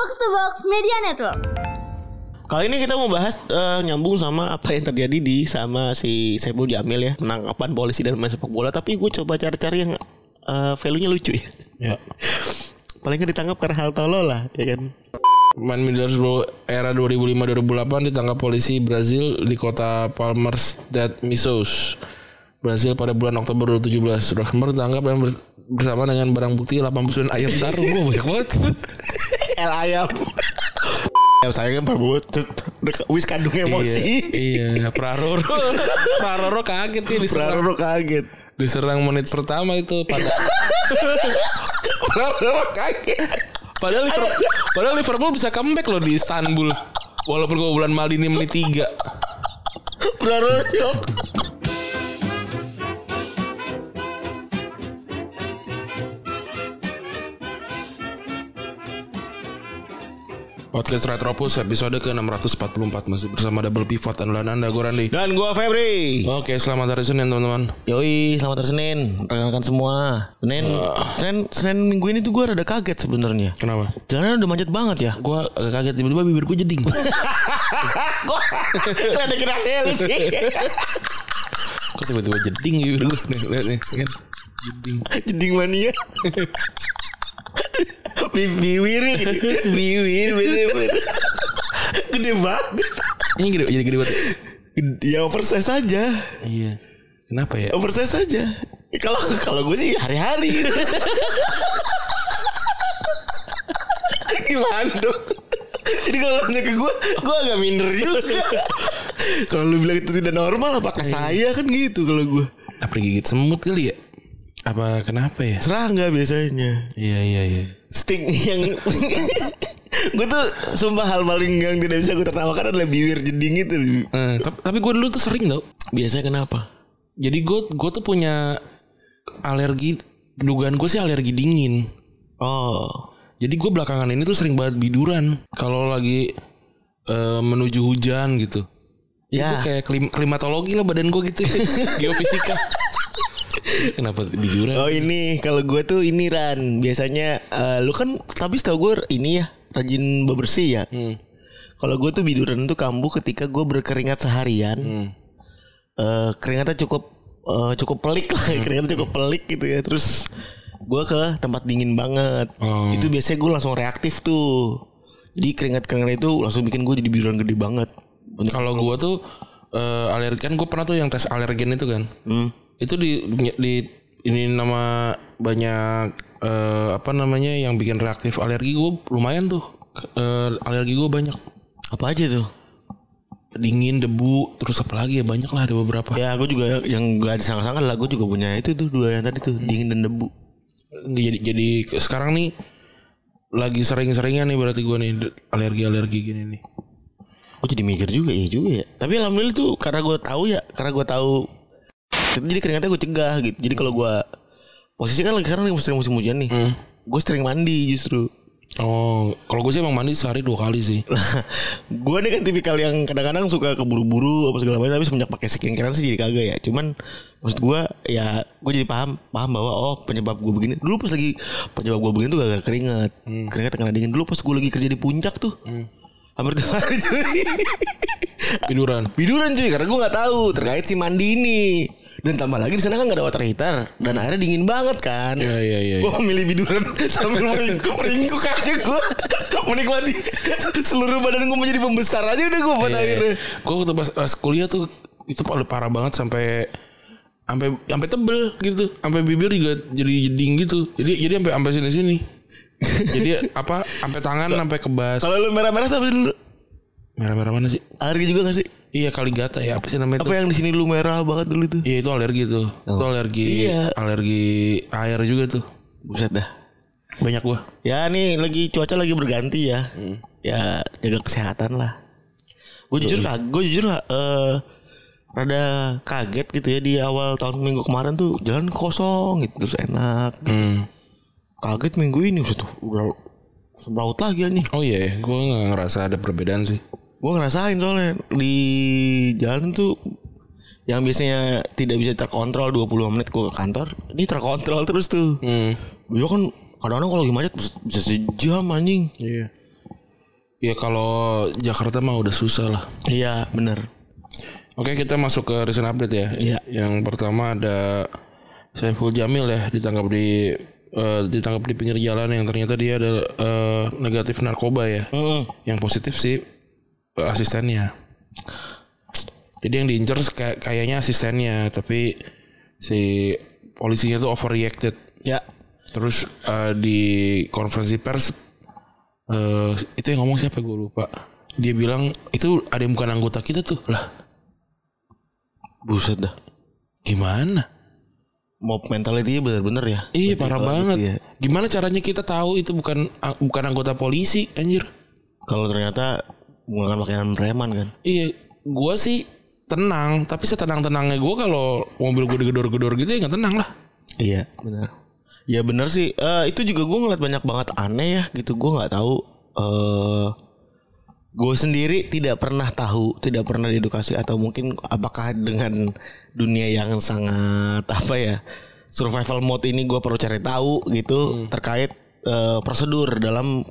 Box to Box Media Network. Kali ini kita mau bahas eh, nyambung sama apa yang terjadi di sama si Saiful Jamil ya penangkapan polisi dan main sepak bola. Tapi gue coba cari-cari yang eh, value-nya lucu ya. Ya. Paling ditangkap karena hal tolol lah, ya kan? Pemain Middlesbrough era 2005-2008 ditangkap polisi Brazil di kota Palmers dat Missos. Brazil pada bulan Oktober 2017. Rosenberg ditangkap dan ber- bersama dengan barang bukti 89 ayam taruh. Wah, banyak banget. El ayam. ya saya kan Prabowo wis kandung emosi. Iya, iya. Praroro. Praroro kaget ya diserang. Prabowo kaget. Diserang menit pertama itu pada Prabowo kaget. padahal Liverpool, padahal Liverpool bisa comeback loh di Istanbul. Walaupun bulan Maldini menit 3. Prabowo Podcast Retropus episode ke-644 masih bersama double pivot Anda gue Randy. Dan gua Febri. Oke, selamat hari Senin teman-teman. Yoi, selamat hari Senin. Rekan-rekan semua. Senin, Senin, Senin minggu ini tuh gue rada kaget sebenarnya. Kenapa? Jalanan udah macet banget ya. Gue agak kaget tiba-tiba bibir gue jeding. Kok ada kira lu sih? Kok tiba-tiba jeding bibir gue nih, lihat nih kan. Jeding. Jeding mania. Bi- Biwir. Biwir bener-bener Gede banget. Ini gede, jadi gede banget. Ya oversize saja Iya. Kenapa ya? Oversize saja Kalau kalau gue sih hari-hari. Gimana dong? Jadi kalau nanya ke gue Gue agak minder juga. Kalau lu bilang itu tidak normal Apakah saya? Kan gitu kalau gue Apa gigit semut kali ya? Apa kenapa ya? Serangga biasanya Iya iya iya. Sting yang Gue tuh Sumpah hal paling yang tidak bisa gue tertawakan adalah bibir jeding itu Eh, tapi, tapi gue dulu tuh sering tau. Biasanya kenapa? Jadi gue gue tuh punya alergi. Dugaan gue sih alergi dingin. Oh Jadi gue belakangan ini tuh sering banget biduran kalau lagi eh, menuju hujan gitu. Ya. Itu kayak klim- klimatologi lah badan gue gitu. Geofisika. Kenapa biduran? Oh ini kalau gue tuh ini Ran biasanya eh, lu kan tapi setahu gue ini ya rajin bebersih ya. Hmm. Kalau gue tuh biduran tuh kambuh ketika gue berkeringat seharian. Hmm. Eh, keringatnya cukup eh, cukup pelik lah, keringatnya cukup pelik gitu ya. Terus gue ke tempat dingin banget. Oh. Itu biasanya gue langsung reaktif tuh. Jadi keringat-keringat itu langsung bikin gue jadi biduran gede banget. Kalau gue tuh alergi kan gue pernah tuh yang tes alergen itu kan. Hmm. Itu di, di ini nama banyak eh, apa namanya yang bikin reaktif alergi gue lumayan tuh. Eh, alergi gue banyak. Apa aja tuh? Dingin, debu, terus apa lagi ya banyak lah ada beberapa. Ya gue juga yang gak disangka-sangka lah Gue juga punya itu tuh dua yang tadi tuh Dingin dan debu jadi jadi sekarang nih lagi sering-seringnya nih berarti gue nih alergi-alergi gini nih. Gue jadi mikir juga Iya juga ya Tapi alhamdulillah tuh Karena gue tahu ya Karena gue tahu Jadi keringatnya gue cegah gitu. Jadi kalau gue Posisi kan lagi sekarang lagi musim musim hujan nih. Gue sering mandi justru. Oh, kalau gue sih emang mandi sehari dua kali sih. gue nih kan tipikal yang kadang-kadang suka keburu-buru apa segala macam tapi semenjak pakai skincare sih jadi kagak ya. Cuman maksud gue ya gue jadi paham paham bahwa oh penyebab gue begini. Dulu pas lagi penyebab gue begini tuh gak keringat. Keringat kena dingin. Dulu pas gue lagi kerja di puncak tuh hampir tiap hari cuy. Tiduran. biduran cuy karena gue nggak tahu terkait si mandi ini dan tambah lagi di sana kan gak ada water heater dan airnya dingin banget kan Iya iya iya. Gue milih biduran sambil meringkuk meringkuk aja gue menikmati seluruh badan gue menjadi pembesar aja udah gue pada akhirnya. Gue waktu pas, pas kuliah tuh itu paling parah banget sampai sampai sampai tebel gitu, sampai bibir juga jadi jeding gitu. Jadi jadi sampai sampai sini sini. jadi apa? Sampai tangan sampai kebas. Kalau lu merah-merah apa dulu? Merah-merah mana sih? Alergi juga gak sih? Iya kali gata ya apa sih namanya Apa itu? yang di sini lu merah banget dulu tuh? Iya itu alergi tuh. Itu alergi Iya. alergi air juga tuh. Buset dah. Banyak gua. Ya nih lagi cuaca lagi berganti ya. Ya jaga kesehatan lah. Gue jujur kag, gue jujur eh rada kaget gitu ya di awal tahun minggu kemarin tuh jalan kosong gitu terus enak. Hmm. Kaget minggu ini udah tuh udah semraut lagi nih. Oh iya, gue gak ngerasa ada perbedaan sih. Gue ngerasain soalnya di jalan tuh yang biasanya tidak bisa terkontrol 20 menit gue ke kantor, ini terkontrol terus tuh. Hmm. Gue kan kadang-kadang kalau lagi macet bisa, sejam anjing. Iya. Ya kalau Jakarta mah udah susah lah. Iya bener. Oke kita masuk ke recent update ya. Iya. Yang pertama ada Saiful Jamil ya ditangkap di eh, ditangkap di pinggir jalan yang ternyata dia ada eh, negatif narkoba ya. Mm. Yang positif sih asistennya. Jadi yang diincar kayak kayaknya asistennya, tapi si polisinya tuh overreacted. Ya. Terus eh, di konferensi pers eh, itu yang ngomong siapa gue lupa. Dia bilang itu ada yang bukan anggota kita tuh lah. Buset dah. Gimana? Mob mentality bener-bener ya. Iya parah banget. iya. Gimana caranya kita tahu itu bukan bukan anggota polisi anjir? Kalau ternyata menggunakan pakaian preman kan. Iya, gua sih tenang, tapi setenang-tenangnya gua kalau mobil gue digedor-gedor gitu ya nggak tenang lah. Iya benar. Ya benar sih. Eh, itu juga gue ngeliat banyak banget aneh ya gitu. Gue nggak tahu. eh gue sendiri tidak pernah tahu, tidak pernah diedukasi atau mungkin apakah dengan dunia yang sangat apa ya survival mode ini gue perlu cari tahu gitu terkait eh, prosedur dalam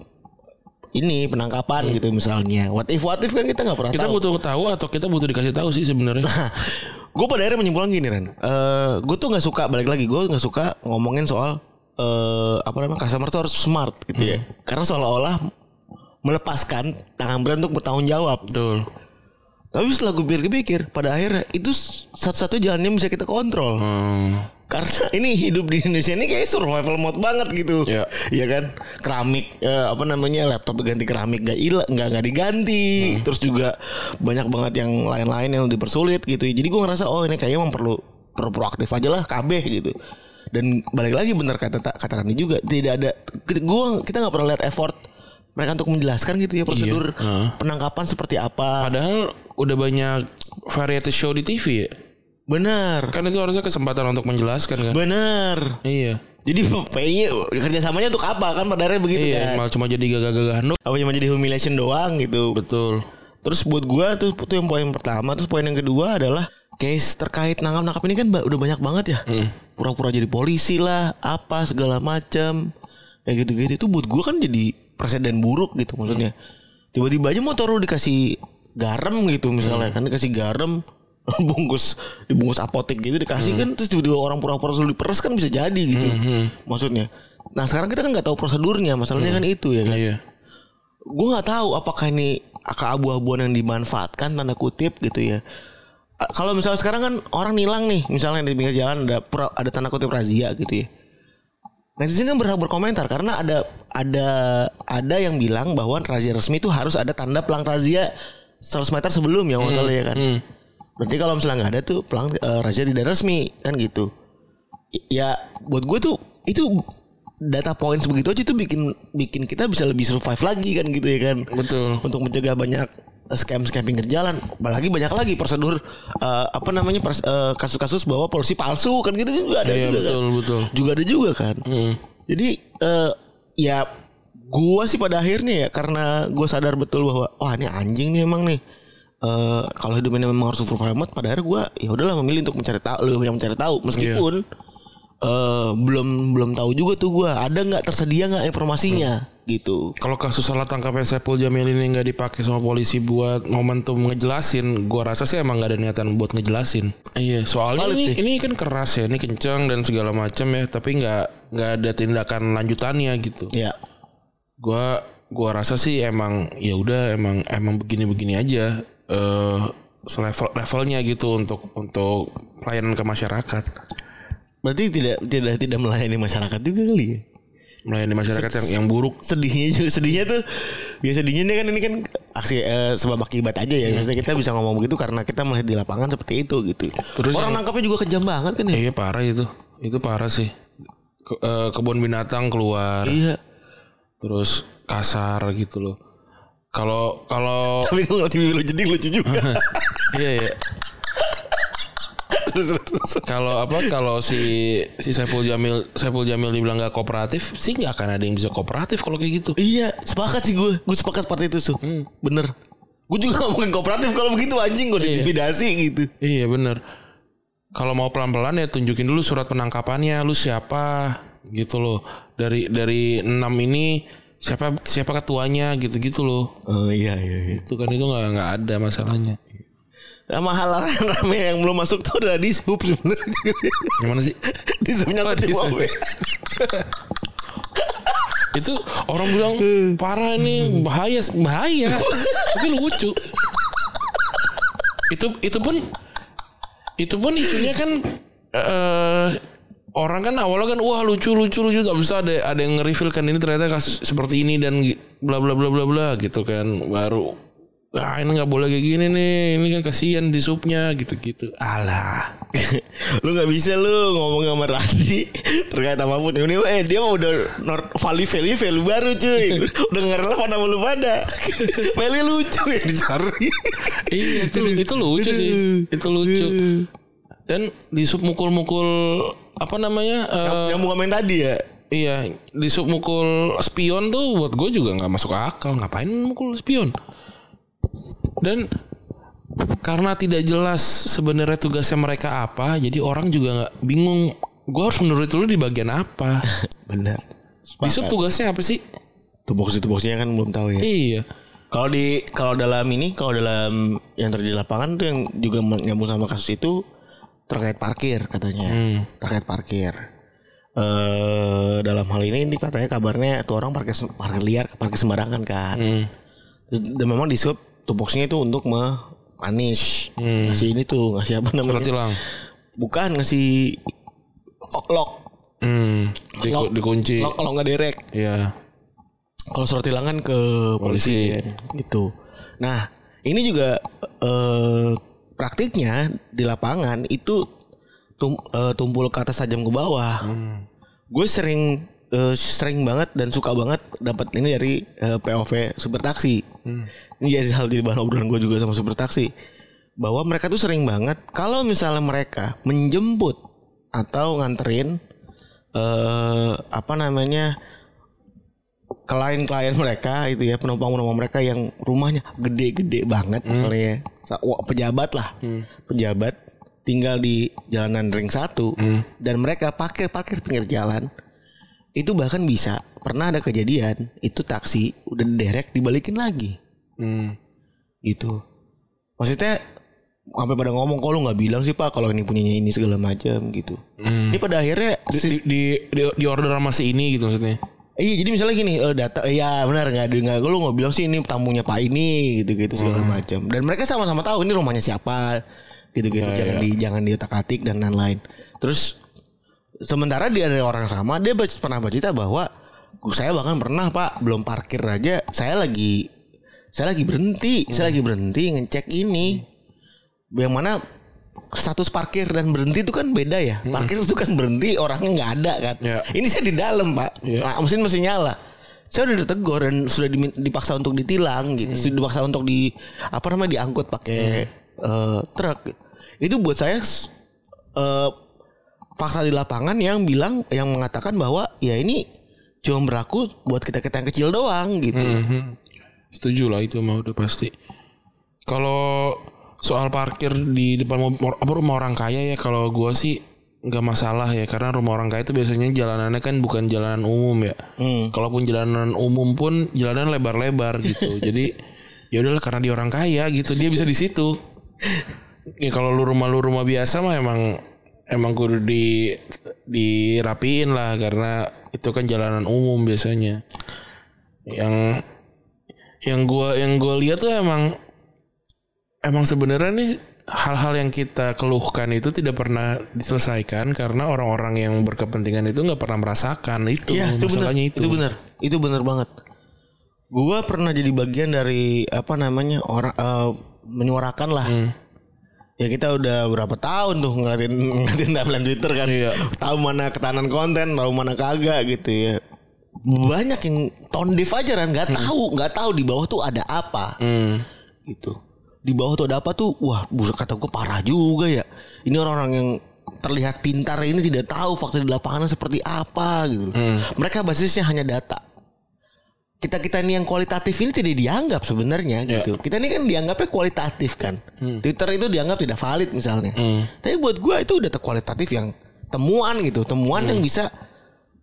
ini penangkapan gitu misalnya. What if what if kan kita nggak pernah Kita tahu. butuh tahu atau kita butuh dikasih tahu sih sebenarnya. gue pada akhirnya menyimpulkan gini Ren Eh gue tuh nggak suka balik lagi gue nggak suka ngomongin soal eh apa namanya customer tuh harus smart gitu ya karena seolah-olah melepaskan tangan brand untuk bertanggung jawab Betul. tapi setelah gue pikir-pikir pada akhirnya itu satu-satu jalan yang bisa kita kontrol Hmm, karena ini hidup di Indonesia ini kayak survival mode banget gitu. Iya. Iya kan? Keramik eh, apa namanya laptop ganti keramik gak hilang nggak nggak diganti. Terus juga banyak banget yang lain-lain yang dipersulit gitu. Jadi gue ngerasa oh ini kayaknya emang perlu perlu proaktif aja lah KB gitu. Dan balik lagi bener kata kata Rani juga tidak ada gua kita nggak pernah lihat effort mereka untuk menjelaskan gitu ya prosedur Heeh. penangkapan seperti apa. Padahal udah banyak variety show di TV ya. Benar Kan itu harusnya kesempatan untuk menjelaskan kan. benar Iya. jadi kayaknya kerjasamanya untuk apa kan pada akhirnya begitu Iya, kan malah cuma jadi gagah-gagahan doang. apa cuma jadi humiliation doang gitu Betul. Terus buat gua tuh itu yang poin pertama, terus poin yang kedua adalah case terkait nangkap-nangkap ini kan udah banyak banget ya. Pura-pura jadi polisi lah, apa segala macam. Kayak gitu-gitu itu buat gua kan jadi presiden buruk gitu maksudnya. Tiba-tiba aja motor lu dikasih garam gitu misalnya kan dikasih garam bungkus dibungkus apotek gitu dikasih kan terus tiba-tiba orang pura-pura suruh diperes kan bisa jadi gitu. Maksudnya nah sekarang kita kan nggak tahu prosedurnya masalahnya kan itu ya kan. Iya. gue nggak tahu apakah ini keabu-abuan yang dimanfaatkan tanda kutip gitu ya. Kalau misalnya sekarang kan orang nilang nih misalnya di pinggir jalan ada ada tanda kutip razia gitu ya. Netizen kan berhak berkomentar karena ada ada ada yang bilang bahwa razia resmi itu harus ada tanda pelang razia 100 meter sebelum ya nggak salah ya kan berarti kalau misalnya nggak ada tuh pelang eh, razia tidak resmi kan gitu I- ya buat gue tuh itu data points begitu aja tuh bikin bikin kita bisa lebih survive lagi kan gitu ya kan Betul. untuk mencegah banyak scam scam pinggir jalan apalagi banyak lagi prosedur eh, apa namanya eh, kasus-kasus bahwa polisi palsu kan gitu juga ada Iya, juga betul, kan betul. juga ada juga kan Hmm. jadi eh, ya gua sih pada akhirnya ya karena gua sadar betul bahwa wah ini anjing nih emang nih Eh kalau hidup ini memang harus survival mode pada akhirnya gua ya udahlah memilih untuk mencari tahu lebih banyak mencari tahu meskipun eh belum belum tahu juga tuh gua ada nggak tersedia nggak informasinya? Gitu. Kalau kasus salah tangkapnya Saiful Jamil ini nggak dipakai sama polisi buat momentum ngejelasin, gua rasa sih emang nggak ada niatan buat ngejelasin. Iya, soalnya Valid ini sih. ini kan keras ya, ini kencang dan segala macam ya, tapi nggak nggak ada tindakan lanjutannya gitu. ya Gua gua rasa sih emang ya udah emang emang begini-begini aja eh selevel levelnya gitu untuk untuk pelayanan ke masyarakat. berarti tidak tidak tidak melayani masyarakat juga kali ya Melayani masyarakat yang yang buruk. sedihnya juga sedihnya tuh ya sedihnya ini kan ini kan aksi eh, sebab akibat aja ya maksudnya kita bisa ngomong begitu karena kita melihat di lapangan seperti itu gitu Terus orang yang- nangkapnya juga kejam banget kan ya Iya parah itu. Itu parah sih. Ke- eh, kebun binatang keluar. iya terus kasar gitu loh. Kalau kalau tapi gue ngeliat lu jadi lucu juga iya ya. terus. Kalau apa kalau si si Saiful Jamil Saiful Jamil dibilang nggak kooperatif sih nggak akan ada yang bisa kooperatif kalau kayak gitu. iya sepakat sih gue gue sepakat seperti itu su bener gue juga gak mungkin kooperatif kalau begitu anjing gue diintimidasi gitu Iya bener. Kalau mau pelan-pelan ya tunjukin dulu surat penangkapannya lu siapa gitu loh. Dari dari enam ini siapa siapa ketuanya gitu-gitu loh. Oh iya iya iya. Itu kan itu nggak nggak ada masalahnya. Sama hal rame yang belum masuk tuh adalah di sub sebenarnya. Gimana sih? di subnya Oh, di sub. itu orang bilang parah ini bahaya bahaya tapi lucu itu itu pun itu pun isunya kan eh orang kan awalnya kan wah lucu lucu lucu. Tak bisa ada ada yang nge-reveal kan ini ternyata kasus seperti ini dan bla bla bla bla bla gitu kan. Baru ah ini nggak boleh kayak gini nih ini kan kasihan di supnya gitu gitu alah. Lu nggak bisa lu ngomong sama Randi terkait apa pun. Ini eh dia mah udah nor- value value value baru cuy. Udah nggak relevan sama lu pada. Value lucu yang dicari. Iya itu itu lucu sih. Itu lucu. Dan di sup mukul-mukul apa namanya eh, yang mau komen tadi ya? iya di sup mukul spion tuh buat gue juga nggak masuk akal. Ngapain mukul spion? Dan karena tidak jelas sebenarnya tugasnya mereka apa jadi orang juga nggak bingung. Gue harus menurut lu di bagian apa? Benar. Di sup tugasnya apa sih? Tupoksi tupoksinya kan belum tahu ya. Iya. Kalau di kalau dalam ini kalau dalam yang terjadi di lapangan tuh yang juga nyambung sama kasus itu terkait parkir katanya. Terkait parkir. Eh dalam hal ini ini katanya kabarnya tuh orang parkir parkir liar parkir sembarangan kan. Hmm. Dan memang di sub tupoksinya itu untuk mepunish. Ngasih ini tuh ngasih apa namanya? Surat bukan ngasih lock hmm. Di, Lock. dikunci. Lock kalau nggak direct iya. Kalau surat tilangan ke polisi, Polisi. gitu. Nah ini juga eh, praktiknya di lapangan itu tum, eh, tumpul ke atas tajam ke bawah. Gue sering eh, sering banget dan suka banget dapat ini dari eh, POV super taksi. Ini jadi hal di bahan obrolan gue juga sama super taksi bahwa mereka tuh sering banget kalau misalnya mereka menjemput atau nganterin eh apa namanya klien-klien mereka itu ya penumpang-penumpang mereka yang rumahnya gede-gede banget misalnya ya. Sa- wah, pejabat lah. Pejabat tinggal di jalanan ring satu dan mereka pakai parkir pinggir jalan. Itu bahkan bisa pernah ada kejadian itu taksi udah derek dibalikin lagi. Hmm. gitu. Maksudnya sampai pada ngomong kok lu nggak bilang sih pak kalau ini punyanya ini segala macam? Gitu. Ini pada akhirnya di, di, di, di order sama si ini gitu maksudnya Iya jadi misalnya gini eh, data eh, ya benar nggak ada nggak lu nggak bilang sih ini tamunya pak ini gitu gitu segala macam dan mereka sama-sama tahu ini rumahnya siapa gitu gitu jangan di jangan diotak atik dan lain-lain. Terus sementara dia dari orang sama dia pernah bercerita bahwa saya bahkan pernah pak belum parkir aja saya lagi saya lagi berhenti saya lagi berhenti ngecek ini. Yang mana status parkir dan berhenti itu kan beda ya. Parkir itu kan berhenti orangnya nggak ada kan. Ya. Ini saya di dalam pak, Ya. nah, mesin masih nyala. Saya udah ditegur dan sudah dipaksa untuk ditilang gitu, sudah dipaksa untuk di apa namanya diangkut pakai eh, truk. Itu buat saya s- eh, fakta di lapangan yang bilang yang mengatakan bahwa ya ini cuma berlaku buat kita kita yang kecil doang gitu. Mhm. Setuju lah itu mah udah pasti. Kalau soal parkir di depan mobil, apa rumah orang kaya ya kalau gua sih nggak masalah ya karena rumah orang kaya itu biasanya jalanannya kan bukan jalanan umum ya. Kalaupun jalanan umum pun jalanan lebar-lebar gitu. Jadi ya udahlah karena dia orang kaya gitu dia bisa di situ. Ya kalau lu rumah lu rumah biasa mah emang emang kudu di dirapiin lah karena itu kan jalanan umum biasanya. Yang yang gua yang gua lihat tuh emang emang sebenarnya nih hal-hal yang kita keluhkan itu tidak pernah diselesaikan karena orang-orang yang berkepentingan itu nggak pernah merasakan itu Iya, itu benar. masalahnya Itu. benar. Itu benar banget. Gua pernah jadi bagian dari apa namanya orang eh, menyuarakan lah. Ya kita udah berapa tahun tuh ngeliatin ngeliatin timeline Twitter kan. Iya. Tahu mana ketahanan konten, tahu mana kagak gitu ya. Banyak yang tone deaf aja kan nggak tahu, nggak tahu di bawah tuh ada apa. Hmm. Gitu. Di bawah tuh ada apa tuh? Wah, buset kata gue parah juga ya. Ini orang-orang yang terlihat pintar ini tidak tahu fakta di lapangan seperti apa gitu. Mereka basisnya hanya data. Kita kita ini yang kualitatif ini tidak dianggap sebenarnya gitu. Kita ini kan dianggapnya kualitatif kan. Twitter itu dianggap tidak valid misalnya. Tapi buat gue itu udah kualitatif yang temuan gitu, temuan yang bisa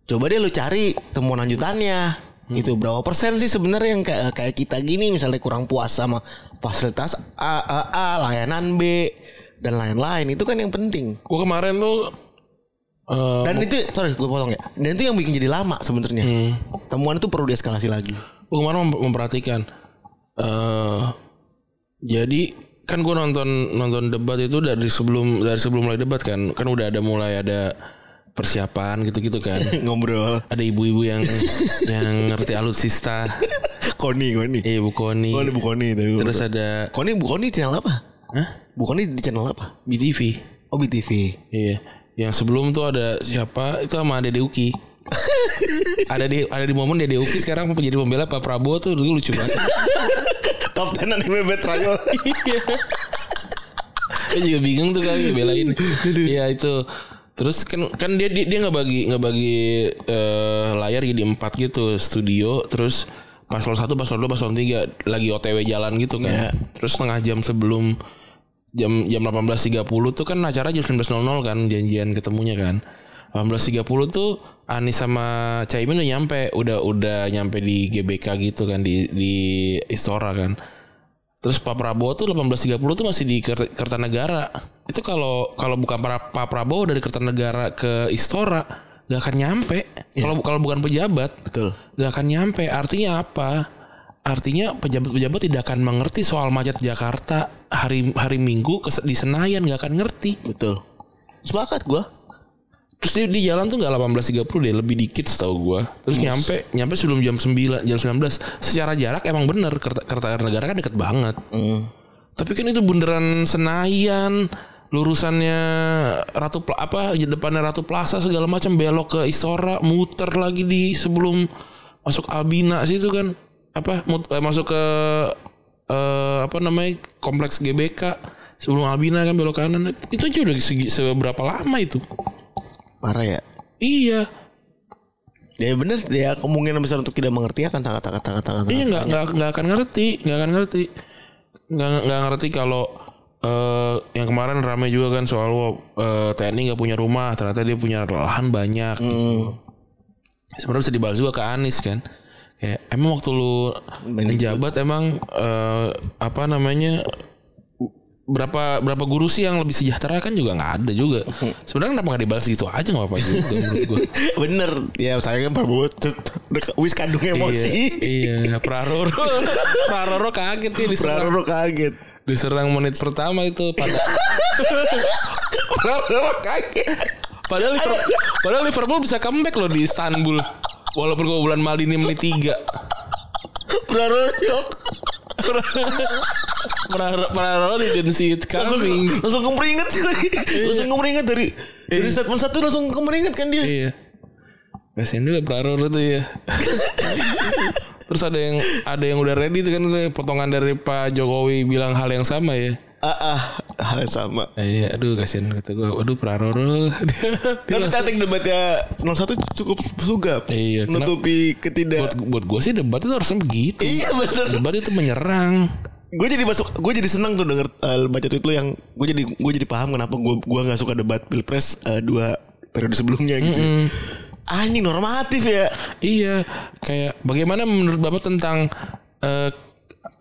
coba deh lu cari temuan lanjutannya Itu berapa persen sih sebenarnya yang kayak kayak kita gini misalnya kurang puas sama fasilitas A, A, A layanan B dan lain-lain itu kan yang penting. Gue kemarin tuh eh, Dan itu sorry gue potong ya. Dan itu yang bikin jadi lama sebenarnya. Temuan itu perlu dieskalasi lagi. gue kemarin mem- memperhatikan eh jadi kan gue nonton nonton debat itu dari sebelum dari sebelum mulai debat kan kan udah ada mulai ada persiapan gitu-gitu kan Ngobrol. ada ibu-ibu yang yang ngerti alutsista Koni, Koni. iya Bu Koni Oh, ada Bu Koni tadi. terus ada Koni, Bu Koni channel apa? Hah? Bu Koni di channel apa? BTV Oh, BTV. iya yang sebelum tuh ada siapa itu sama Dede Uki ada di ada di momen Dede Uki sekarang menjadi pembela Pak Prabowo tuh dulu lucu banget Top 10 anime betrayal. Iya. Juga bingung tuh kali belain. Iya itu. Terus kan kan dia dia dia nggak bagi nggak bagi eh, layar jadi empat gitu studio terus paslon satu paslon dua paslon tiga lagi otw jalan gitu kan. Terus setengah jam sebelum jam jam 18.30 tuh kan acara jam 19.00 kan janjian ketemunya kan. 18.30 tuh Anis sama Caimin udah nyampe, udah udah nyampe di GBK gitu kan di di Istora kan. Terus Pak Prabowo tuh 18.30 tuh masih di Ker- Kertanegara. Itu kalau kalau bukan para Pak Prabowo dari Kertanegara ke Istora gak akan nyampe. Kalau kalau bukan pejabat, Betul. gak akan nyampe. Artinya apa? Artinya pejabat-pejabat tidak akan mengerti soal macet Jakarta hari hari Minggu ke, di Senayan gak akan ngerti. Betul. Sepakat gua. Terus dia di jalan tuh nggak 18.30 deh, lebih dikit setahu gua. Terus nyampe nyampe sebelum jam 9, jam 19. Secara jarak emang bener Kerta- Kertanegara kan deket banget. Tapi kan itu bundaran Senayan, lurusannya Ratu apa depannya Ratu Plaza segala macam belok ke Istora, muter lagi di sebelum masuk Albina situ kan. Apa mut- eh, masuk ke eh, apa namanya kompleks GBK sebelum Albina kan belok kanan. Itu aja udah segi, seberapa lama itu? Parah ya. Iya. Ya bener ya kemungkinan besar untuk tidak mengerti akan sangat sangat sangat sangat. Iya sangat nggak nggak nggak akan ngerti, nggak akan ngerti, nggak nggak ngerti kalau eh yang kemarin ramai juga kan soal eh, TNI nggak punya rumah, ternyata dia punya lahan banyak. Sebenarnya bisa dibahas juga ke Anies kan. Kayak emang waktu lu menjabat emang eh, apa namanya berapa berapa guru sih yang lebih sejahtera kan juga nggak ada juga. Sebenarnya kenapa nggak dibalas gitu aja nggak apa-apa juga menurut gue. Bener ya saya kan Prabowo wis kandung emosi. Iya, iya. Praroro, Praroro kaget ya diserang, Prabowo kaget. diserang menit pertama itu pada Prabowo kaget. padahal Liverpool, padahal Liverpool bisa comeback loh di Istanbul. Walaupun bulan Maldini menit 3. Prabowo shock. Praroro didn't see it Langsung coming. langsung kemeringat lagi. Langsung kemeringat dari dari statement satu langsung kemeringat kan dia. Iya. Kasian juga Praroro tuh ya. Terus ada yang ada yang udah ready tuh kan potongan dari Pak Jokowi bilang hal yang sama ya. Ah, ah hal yang sama. Iya, aduh kasihan kata gue. Waduh Praroro. Tapi taktik debatnya 01 cukup sugap. Iya, Menutupi buat ketidak. buat gue sih debat itu harusnya begitu. Iya bener. Debat itu menyerang. Gue jadi masuk, gue jadi senang tuh denger eh, baca tweet lu yang gue jadi gue jadi paham kenapa gue gua nggak suka debat pilpres eh, dua periode sebelumnya gitu. Ah ini normatif ya. Iya, kayak bagaimana menurut Bapak tentang eh,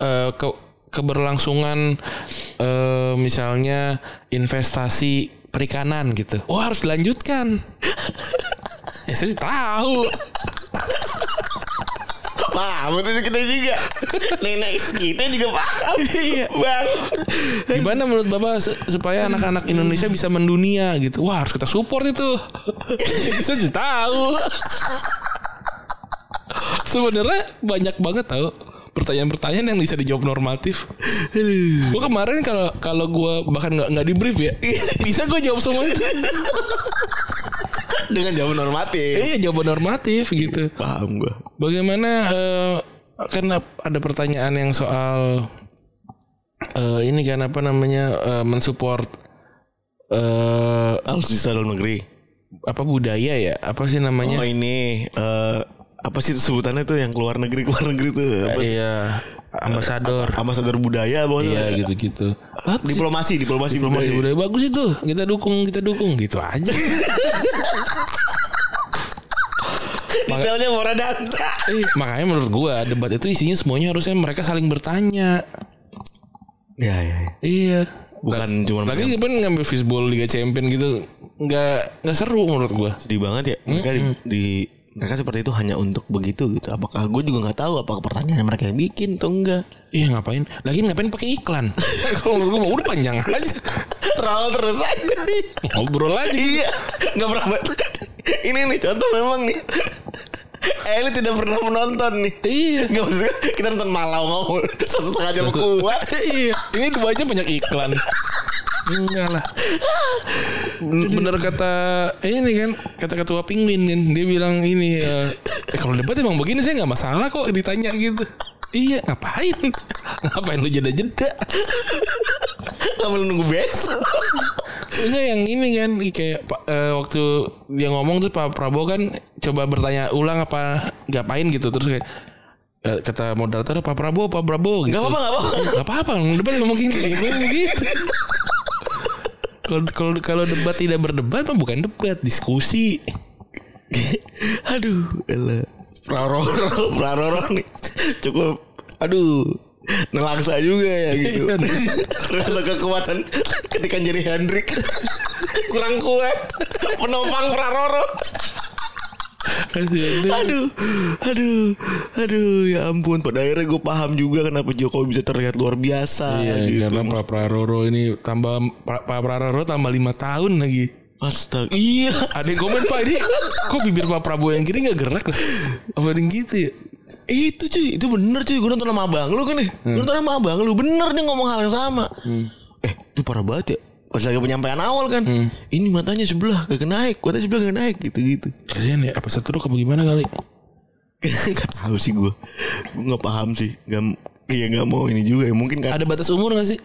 eh, ke keberlangsungan eh, misalnya investasi perikanan gitu. Oh, harus dilanjutkan. ya saya tahu. Paham itu kita juga. Nenek kita juga paham. Iya. Bang. Gimana menurut Bapak supaya anak-anak Indonesia bisa mendunia gitu? Wah, harus kita support itu. saya jadi tahu. Sebenarnya banyak banget tahu pertanyaan-pertanyaan yang bisa dijawab normatif. Gue kemarin kalau kalau gue bahkan nggak nggak di brief ya, bisa gue jawab semua itu. Dengan jawaban normatif. Iya jawaban normatif gitu. Paham gue. Bagaimana eh, kan ada pertanyaan yang soal eh, ini kan apa namanya eh, mensupport eh Harus bisa dalam negeri. apa budaya ya apa sih namanya Oh ini eh, apa sih sebutannya tuh yang keluar negeri keluar negeri tuh apa? iya ambasador Ambasador budaya apa iya gitu gitu Diplomasi, diplomasi, masih budaya. budaya bagus itu kita dukung kita dukung gitu aja Detailnya Moradanta. Eh, makanya menurut gua debat itu isinya semuanya harusnya mereka saling bertanya. Ya ya. ya. Iya. Bukan cuma Lagi kan ngambil fishbowl Liga Champion gitu nggak nggak seru menurut gua. sedih banget ya mereka di, di- mereka seperti itu hanya untuk begitu gitu apakah gue juga nggak tahu apakah pertanyaan mereka yang bikin atau enggak Iya ngapain? Lagi ngapain pakai iklan? Kalau gua mah udah panjang aja. Roll terus aja Ngobrol aja. Iya nggak pernah. Ini nih contoh memang nih Eli tidak pernah menonton nih Iya. Nggak maksudnya kita nonton malau ngomong Satu setengah jam kuat iya. Ini dua aja banyak iklan. Enggak lah. Bener kata eh, ini kan kata ketua pingwin kan dia bilang ini eh, eh, kalau debat emang begini saya nggak masalah kok ditanya gitu. Iya ngapain? ngapain lu jeda jeda? Nggak perlu nunggu besok Enggak yang ini kan kayak eh, waktu dia ngomong tuh Pak Prabowo kan coba bertanya ulang apa ngapain gitu terus kayak eh, kata moderator Pak Prabowo Pak Prabowo gitu. Nggak apa-apa, nggak apa-apa. Nggak apa-apa debat ngomong gini ngomong gitu. Kalau kalau kalau debat tidak berdebat mah bukan debat diskusi. Aduh. Elah. Praroro Praroro nih. Cukup Aduh Nelaksa juga ya gitu. Iya. Rasa kekuatan Ketika jadi Hendrik. Kurang kuat. Penopang Praroro Aduh Aduh Aduh Ya ampun. Pada akhirnya gue paham juga Kenapa Jokowi bisa terlihat luar biasa Iya, gitu. karena Pak Praroro ini tambah Pak Praroro tambah lima tahun lagi. Astaga Iya. Ada yang komen Pak ini kok bibir Pak Prabowo yang kiri nggak gerak lah? Apa yang gitu ya? Itu cuy Itu bener cuy. Gue nonton sama abang lu kan nih. Gue nonton sama abang lu. Bener nih ngomong hal yang sama. Eh itu parah banget ya Pas lagi penyampaian awal kan Ini matanya sebelah Gak naik Matanya sebelah gak naik Gitu-gitu Kasihan ya apa satu apa gimana kali? Gak tahu sih gue Gue gak paham sih gak, Iya gak mau ini juga ya Mungkin kan Ada batas umur gak sih?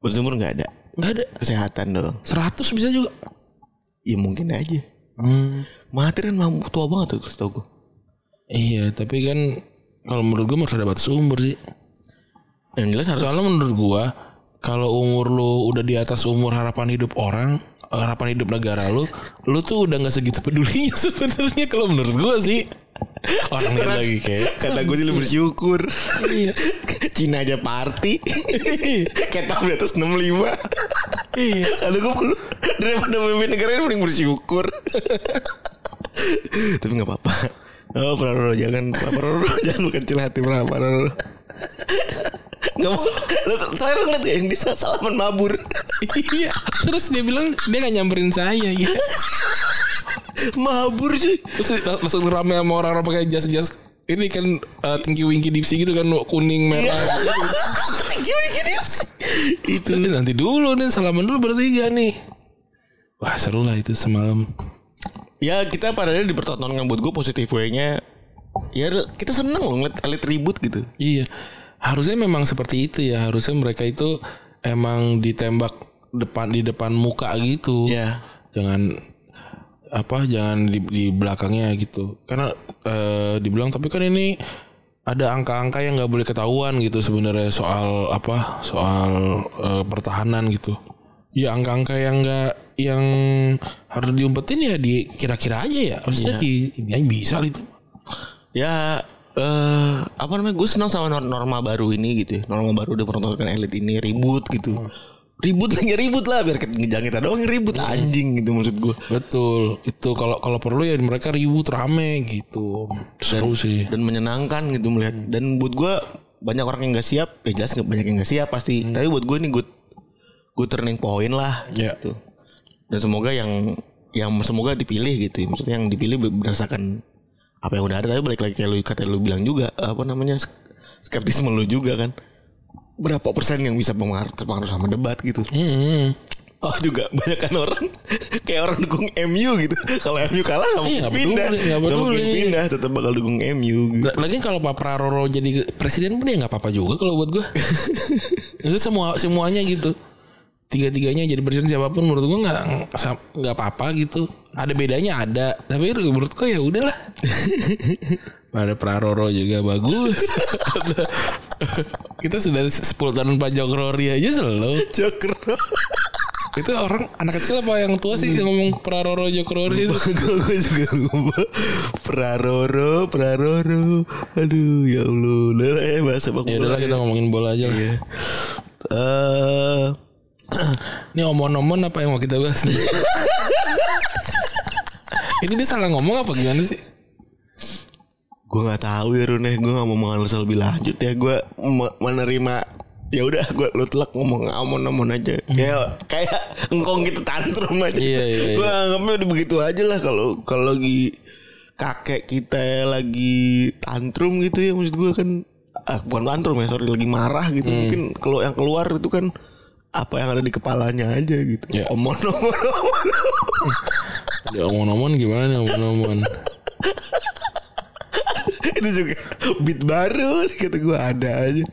Bersumur gak ada Nggak ada. Kesehatan dong 100 bisa juga. Ya mungkin aja Hmm. Mahathir kan mampu tua banget tuh Setau gue Iya, tapi kan kalau menurut gue harus ada batas umur sih. Yang jelas harus Soalnya menurut gua kalau umur lu udah di atas umur harapan hidup orang, harapan hidup negara lu, lu tuh udah nggak segitu pedulinya sebenarnya kalau menurut gua sih. Orang yang lagi kayak Kata gue sih lu bersyukur Iya. Cina aja party Kayak tahun di atas 65 Iya. Kalau gue perlu Daripada memimpin negara ini mending bersyukur Tapi gak apa-apa Oh Praroro jangan Pak Praroro jangan berkecil hati Pak Praroro Gak mau Lu terakhir ngeliat gak yang bisa salaman mabur iya. Terus dia bilang dia nggak nyamperin saya ya. Mabur sih Terus langsung rame sama orang-orang pakai jas-jas ini kan uh, tinggi wingki dipsi gitu kan kuning merah. Tinggi gini Itu Itu nanti dulu nih salaman dulu bertiga nih. Wah seru lah itu semalam. Ya kita pada akhirnya dipertontonkan buat gue positif way-nya Ya kita seneng loh ngeliat elit ribut gitu Iya. Harusnya memang seperti itu ya. Harusnya mereka itu emang ditembak depan di depan muka gitu. Iya. Jangan apa jangan di, di belakangnya gitu. Karena eh, dibilang tapi kan ini ada angka-angka yang nggak boleh ketahuan gitu sebenarnya soal apa soal eh, pertahanan gitu. Ya angka-angka yang nggak yang harus diumpetin ya di kira-kira aja ya. Maksudnya di ini aja bisa lah itu. Ya eh apa namanya? Gue senang sama nor- norma baru ini gitu ya. Norma baru udah pertontonkan elit ini ribut gitu. Ribut lah ya ribut lah biar jangan kita doang ribut anjing gitu maksud gue Betul. Itu kalau kalau perlu ya mereka ribut rame gitu. Seru sih. dan menyenangkan gitu melihat. Dan buat gue banyak orang yang nggak siap. Ya jelas banyak yang nggak siap pasti. Tapi buat gue ini good good turning point lah Ya. gitu. Dan semoga yang yang semoga dipilih gitu ya. maksudnya yang dipilih berdasarkan apa yang udah ada tapi balik lagi kayak lu kata lu bilang juga apa namanya skeptisme lu juga kan berapa persen yang bisa pengaruh terpengaruh sama debat gitu Hmm. oh juga banyak kan orang kayak orang dukung MU gitu kalau MU kalah nggak Iya, mungkin nggak pindah nggak mungkin pindah tetap bakal dukung MU gitu. La- Lagi kalau Pak Praroro jadi presiden pun ya nggak apa-apa juga kalau buat gue. Maksudnya semua semuanya gitu. Tiga-tiganya jadi presiden siapa pun menurut gue nggak nggak apa-apa gitu. Ada bedanya ada, tapi menurut gue ya udahlah. Pada Praroro juga bagus. Kita sudah 10 tahun Pak Jokowi aja selalu. Joker Itu orang anak kecil apa yang tua sih yang ngomong Praroro Jokrori itu? gue juga Praroro Praroro Aduh ya Allah Udah lah ya bahasa sepak Ya bola udahlah kita ngomongin bola aja lah. Eh, Ini omon-omon apa yang mau kita bahas nih? Ini dia salah ngomong apa gimana sih? gue nggak tahu ya Rune gue nggak mau menganalisa lebih lanjut ya gue me- menerima ya udah gue lu telak ngomong amon-amon aja kayak kayak engkong gitu tantrum aja Iya, iya, iya. gue anggapnya udah begitu aja lah kalau kalau lagi kakek kita lagi tantrum gitu ya maksud gue kan ah, bukan tantrum ya sorry lagi marah gitu Hmm. mungkin kalau yang keluar itu kan apa yang ada di kepalanya aja gitu Ya. omon-omon Ya omon-omon gimana nih omon-omon? itu juga beat baru kata gue ada aja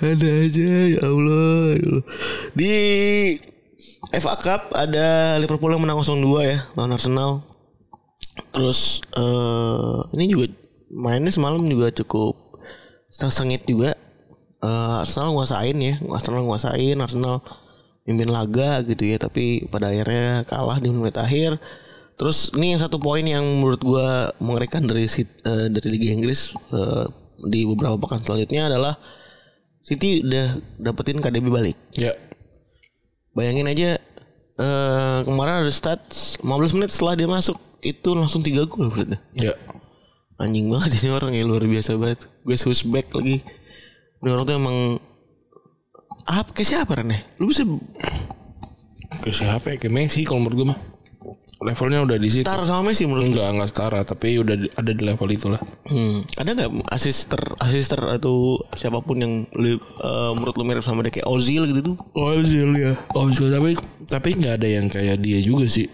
ada aja ya Allah, ya Allah. di FA Cup ada Liverpool yang menang 0-2 ya lawan Arsenal terus eh ini juga mainnya semalam juga cukup sengit juga Eh, Arsenal nguasain ya Arsenal nguasain Arsenal mimpin laga gitu ya tapi pada akhirnya kalah di menit akhir. Terus ini yang satu poin yang menurut gua mengerikan dari eh, dari Liga Inggris eh, di beberapa pekan selanjutnya adalah City udah dapetin KDB balik. Ya. bayangin aja eh, kemarin ada stats 15 menit setelah dia masuk itu langsung 3 gol berarti Ya. anjing banget ini orang ya luar biasa banget. Gue back lagi. Ini orang tuh emang apa kayak siapa Ren ya? lu bisa Ke siapa ya? Ke Messi kalau menurut gue mah. Levelnya udah di situ. taruh sama Messi menurut? Enggak, enggak setara, tapi udah di- ada di level itulah. hmm. ada nggak asister asister atau siapa pun yang lu, eh, menurut lu mirip sama dia kayak Ozil gitu tuh Ozil ya. Ozil tapi tapi nggak ada yang kayak dia juga sih.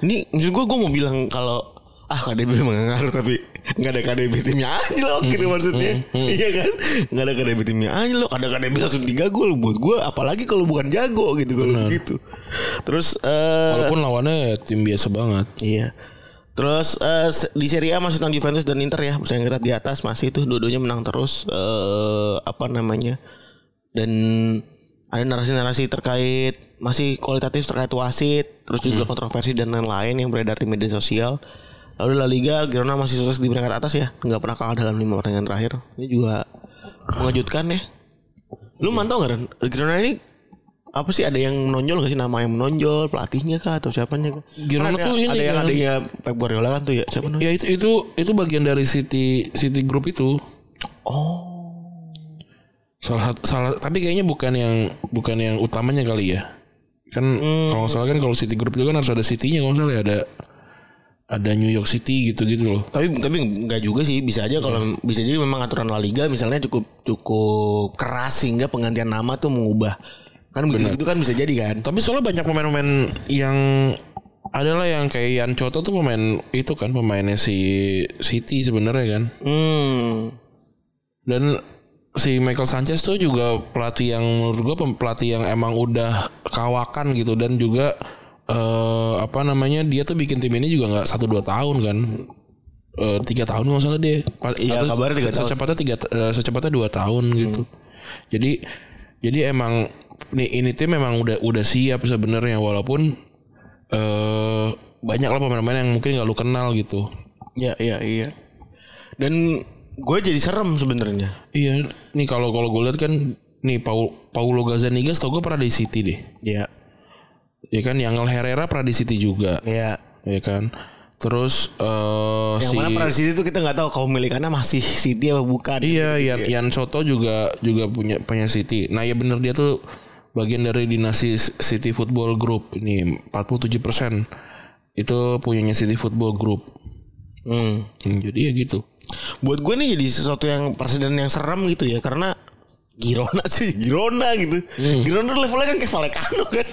ini maksud gue gue mau bilang kalau ah KDB emang nggak ngaruh tapi nggak ada KDB timnya Anjlok gitu maksudnya iya kan nggak ada KDB timnya Anjlok ada KDB langsung tiga gol buat gue apalagi kalau bukan jago gitu kalau gitu terus eh Walaupun lawannya tim biasa banget. Iya. Terus eh, se- di Serie A masih tentang Juventus dan Inter ya, bersaing ketat di atas masih itu dua-duanya menang terus eh apa namanya? Dan ada narasi-narasi terkait masih kualitatif terkait wasit, terus juga kontroversi dan lain-lain yang beredar di media sosial. Lalu La Liga Girona masih sukses di peringkat atas ya, nggak pernah kalah dalam lima pertandingan terakhir. Ini juga mengejutkan ya. Lu mantau nggak Ren? Girona ini apa sih ada yang menonjol gak sih nama yang menonjol pelatihnya kah atau siapanya kah? Girona Kan ada, tuh ini ada yang kan. adanya Pep Guardiola kan tuh ya siapa namanya? Ya itu itu itu bagian dari City City Group itu. Oh Salah salah tapi kayaknya bukan yang bukan yang utamanya kali ya. Kan kalau nggak salah kan kalau City Group itu kan harus ada City-nya kalau salah ya ada ada New York City gitu-gitu loh. tapi tapi nggak juga sih bisa aja kalau bisa jadi memang aturan La Liga misalnya cukup cukup keras sehingga penggantian nama tuh mengubah. Kan begitu itu kan bisa jadi kan. Tapi soalnya banyak pemain-pemain yang adalah yang kayak Yan Choto tuh pemain itu kan pemainnya si City sebenarnya kan. hmm. Dan si Michael Sanchez tuh juga pelatih yang menurut gue pelatih yang emang udah kawakan gitu dan juga eh apa namanya dia tuh bikin tim ini juga nggak satu dua tahun kan. Eh, tiga tahun nggak salah dia. Pa- Iya, atau kabarnya tiga tahun. secepatnya tiga eh, secepatnya dua tahun gitu. Jadi jadi emang nih ini tim memang udah udah siap sebenarnya walaupun eh banyak lah pemain-pemain yang mungkin nggak lu kenal gitu. Ya iya iya. Dan gue jadi serem sebenarnya. Iya, nih kalau kalau gue lihat kan nih Paul, Paulo Gazzaniga tau gue pernah di City deh. ya Ya kan Yangel Herrera pernah di City juga. ya Ya kan. Terus eh yang si mana di situ tuh kita nggak tahu kepemilikannya masih City apa bukan Iya, Gitu, Yan, Yan Soto juga juga punya punya City. Nah, ya bener dia tuh bagian dari dinasti City Football Group ini 47% itu punyanya City Football Group. Hmm. Hmm, jadi ya gitu. buat gue nih jadi sesuatu yang presiden yang serem gitu ya karena Girona sih Girona gitu Girona levelnya kan kayak Vallecano kan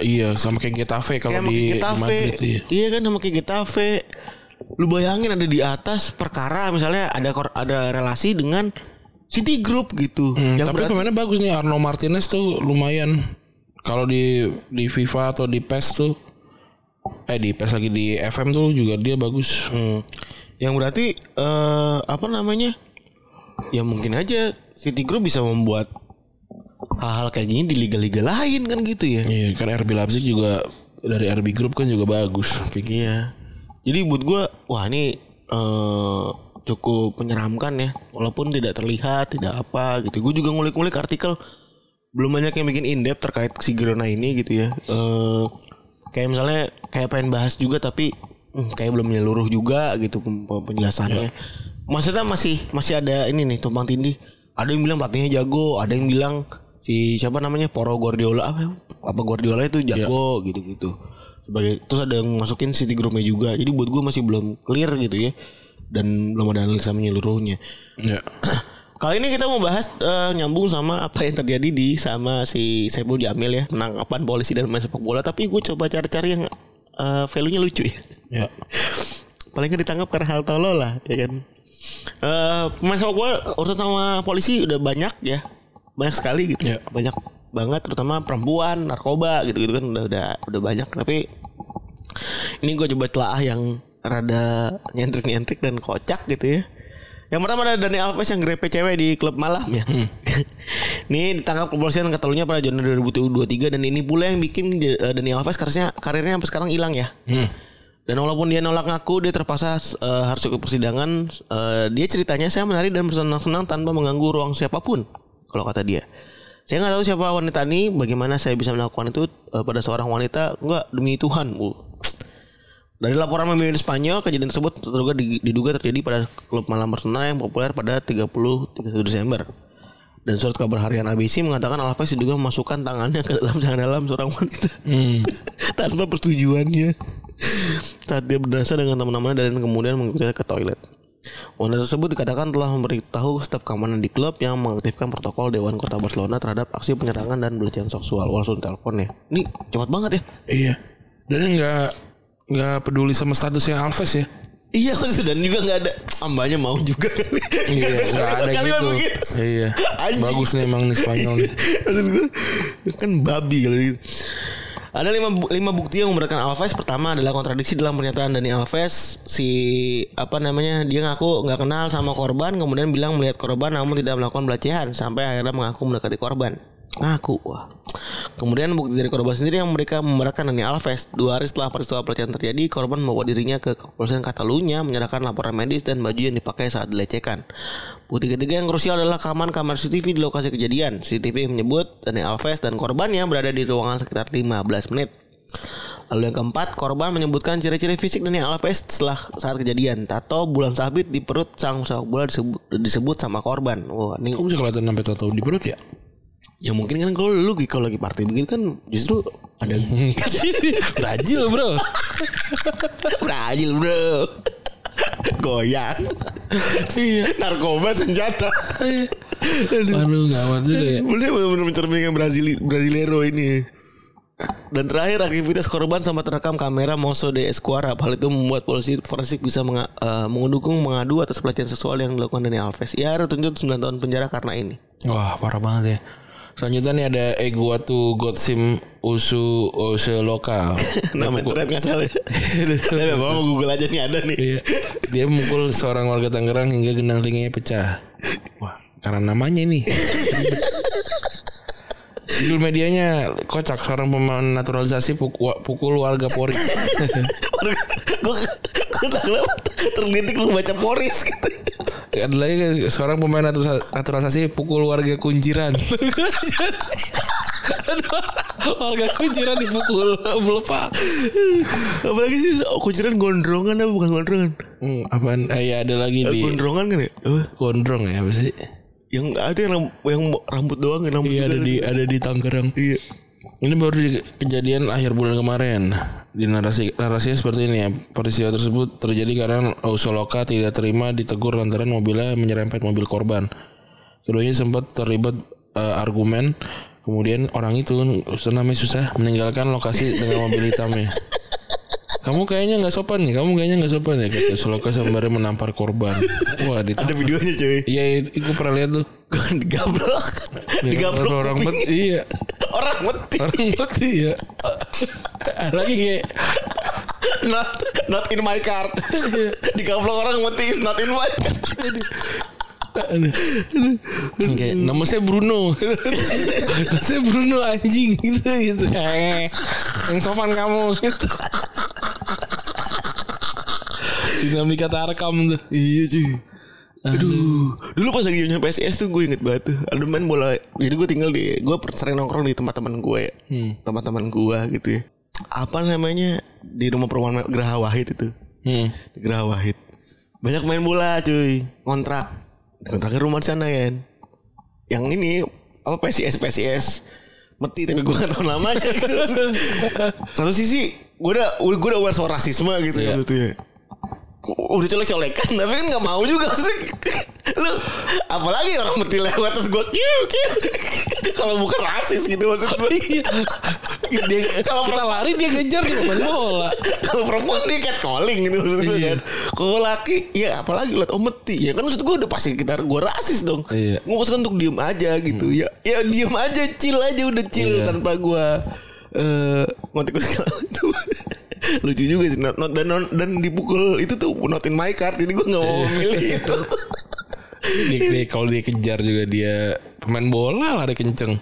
Iya, sama kayak Getafe kalau di, Getafe Madrid iya. iya kan sama kayak Getafe lu bayangin ada di atas perkara misalnya ada ada relasi dengan City Group gitu Hmm, yang tapi berarti pemainnya bagus nih Arno Martinez tuh lumayan. Kalau di di FIFA atau di PES tuh eh di PES lagi di FM tuh juga dia bagus. Hmm. yang berarti eh apa namanya ya mungkin aja City Group bisa membuat hal-hal kayak gini di liga-liga lain kan gitu ya. Iya kan RB Leipzig juga dari RB Group kan juga bagus. Iya. Jadi buat gue, wah ini eh, cukup menyeramkan ya. Walaupun tidak terlihat, tidak apa gitu. Gue juga ngulik-ngulik artikel. Belum banyak yang bikin in depth terkait si Girona ini gitu ya. Eh, kayak misalnya kayak pengen bahas juga tapi hmm, kayak belum menyeluruh juga gitu penjelasannya. Maksudnya masih masih ada ini nih tumpang tindih. Ada yang bilang pelatihnya jago, ada yang bilang si siapa namanya Poro Guardiola apa ya? apa Guardiola itu jago gitu-gitu. Sebagai terus ada yang masukin City Groupnya juga. Jadi buat gue masih belum clear gitu ya. Dan belum ada analisa menyeluruhnya. Ya. kali ini kita mau bahas eh, nyambung sama apa yang terjadi di sama si Saiful Jamil ya. Penangkapan polisi dan main sepak bola. Tapi gue coba cari-cari yang eh, value-nya lucu ya. Ya. paling nggak ditangkap karena hal tolol lah ya kan Eh pemain sepak bola urusan sama polisi udah banyak ya banyak sekali gitu Ya. banyak banget terutama perempuan narkoba gitu gitu kan udah udah udah banyak tapi ini gue coba telah yang rada nyentrik nyentrik dan kocak gitu ya yang pertama ada Dani Alves yang grepe cewek di klub malam ya. ini ditangkap kepolisian Catalunya pada Januari 2023 dan ini pula yang bikin eh, Dani Alves karirnya karirnya sampai sekarang hilang ya. Hmm. Dan walaupun dia nolak ngaku, dia terpaksa eh, harus ikut persidangan. Eh, dia ceritanya saya menari dan bersenang-senang tanpa mengganggu ruang siapa pun. Kalau kata dia, saya nggak tahu siapa wanita ini. Bagaimana saya bisa melakukan itu eh, pada seorang wanita? Enggak demi Tuhan, bu. Dari laporan di Spanyol, kejadian tersebut terduga, diduga terjadi pada klub malam Barcelona yang populer pada 30 31 Desember. Dan surat kabar harian ABC mengatakan Alves diduga memasukkan tangannya ke dalam celana dalam seorang wanita tanpa persetujuannya. Saat dia berdasar dengan teman-temannya dan kemudian mengikutinya ke toilet. Wanita tersebut dikatakan telah memberitahu staf keamanan di klub yang mengaktifkan protokol Dewan Kota Barcelona terhadap aksi penyerangan dan pelecehan seksual. Langsung teleponnya. Ini cepat banget ya. Iya. Dan nggak nggak peduli sama statusnya Alves ya. Iya maksud dan juga nggak ada ambanya mau juga kali. Iya, nggak ada gitu. begitu. Iya. Anjing. Bagus nih emang nih Spanyol nih. Maksud gue kan babi kalau gitu. Ada lima, lima bukti yang memberatkan Alves. Pertama adalah kontradiksi dalam pernyataan Dani Alves. Si apa namanya dia ngaku nggak kenal sama korban, kemudian bilang melihat korban namun tidak melakukan pelecehan sampai akhirnya mengaku mendekati korban. Ngaku wah. Kemudian bukti dari korban sendiri yang mereka memberatkan Dani Alves. Dua hari setelah peristiwa pelecehan terjadi, korban membawa dirinya ke kepolisian Catalunya menyerahkan laporan medis dan baju yang dipakai saat dilecehkan. Bukti ketiga yang krusial adalah rekaman kamera CCTV di lokasi kejadian. CCTV menyebut Dani Alves dan korbannya berada di ruangan sekitar 15 menit. Lalu yang keempat, korban menyebutkan ciri-ciri fisik Dani Alves setelah saat kejadian. Tato bulan sabit di perut sang sepak bola disebut, disebut sama korban. Wah, ini Kok bisa kelihatan sampai tato di perut ya? Ya mungkin kan kalau lu kalau lagi party begitu kan justru ada Brazil bro. Brazil bro goyang iya. narkoba senjata Aduh gawat juga ya. Boleh benar-benar mencerminkan Brazil Brasilero ini. Dan terakhir aktivitas korban sama terekam kamera Moso de Esquara. Hal itu membuat polisi forensik bisa menga, mengedukung mengadu atas pelecehan seksual yang dilakukan Dani Alves. Ia tuntut 9 tahun penjara karena ini. Wah parah banget ya. Selanjutnya nih ada Eguatu Gotsim Usu Ose Lokal. Nama internet nggak salah. Tapi bapak mau Google aja nih ada nih. Iya. Dia memukul seorang warga Tangerang hingga genang telinganya pecah. Wah, karena namanya nih. Judul medianya kocak seorang pemain naturalisasi pukul, pukul warga Polri. gue tergelitik lu baca Poris gitu. Ada lagi seorang pemain natura- naturalisasi pukul warga Kunjiran. Warga Kunjiran dipukul melepak. Apalagi sih kunciran gondrongan apa bukan gondrongan? Hmm, apaan? Eh, ya ada lagi di Gondrongan kan ya? Gondrong ya apa sih? Yang ada yang, ram- yang rambut doang yang rambut Iya ada di ada di Tangerang. Iya. Ini baru di kejadian akhir bulan kemarin. Di narasi narasinya seperti ini ya. Peristiwa tersebut terjadi karena Ausoloka tidak terima ditegur lantaran mobilnya menyerempet mobil korban. Keduanya sempat terlibat eh, argumen. Kemudian orang itu susah namanya susah meninggalkan lokasi dengan mobil hitamnya. Kamu kayaknya nggak sopan nih. Kamu kayaknya nggak sopan ya. Kata Ausoloka sembari menampar korban. Wah, di Ada videonya cuy. Iya, itu gue pernah lihat tuh. Digablok. Digablok orang bet, iya. orang mati. Orang mati ya. Lagi kayak Not not in my car. Digablok orang mati is not in my car. Kayak nama saya Bruno. nama saya Bruno anjing gitu gitu. Yang sopan kamu gitu. Dinamika tarkam tuh. Iya cuy. Aduh, dulu pas lagi nyampe PSIS tuh gue inget banget tuh. Ada main bola. Jadi gue tinggal di, gue sering nongkrong di tempat teman gue, ya. tempat-teman gue gitu ya. Apa namanya di rumah perumahan Geraha Wahid itu, Hmm. di Geraha Wahid. Banyak main bola cuy, kontrak, kontraknya rumah di sana kan. Yang ini apa PSIS PSIS meti tapi gue gak tau namanya gitu. Satu sisi gue udah gue udah aware soal rasisme gitu Iya. ya gitu ya udah colek-colekan tapi kan nggak mau juga maksudnya lu apalagi orang mati lewat terus gue kiu kiu. Kalau bukan rasis gitu maksud gue Dia, kalau kita lari dia ngejar kita main bola. kalau perempuan dia cat calling gitu maksud gue Iya. kan. Kalau laki ya apalagi liat oh mati. Ya kan maksud gue udah pasti kita gue rasis dong. Iya. gue untuk diem aja gitu. Ya ya diem aja chill aja udah chill Iya. tanpa gue eh ngotik itu lucu juga sih not, not- dan dan dipukul itu tuh not in my card jadi gue nggak mau memilih itu Dia, dia- kalau dia kejar juga dia pemain bola lari kenceng.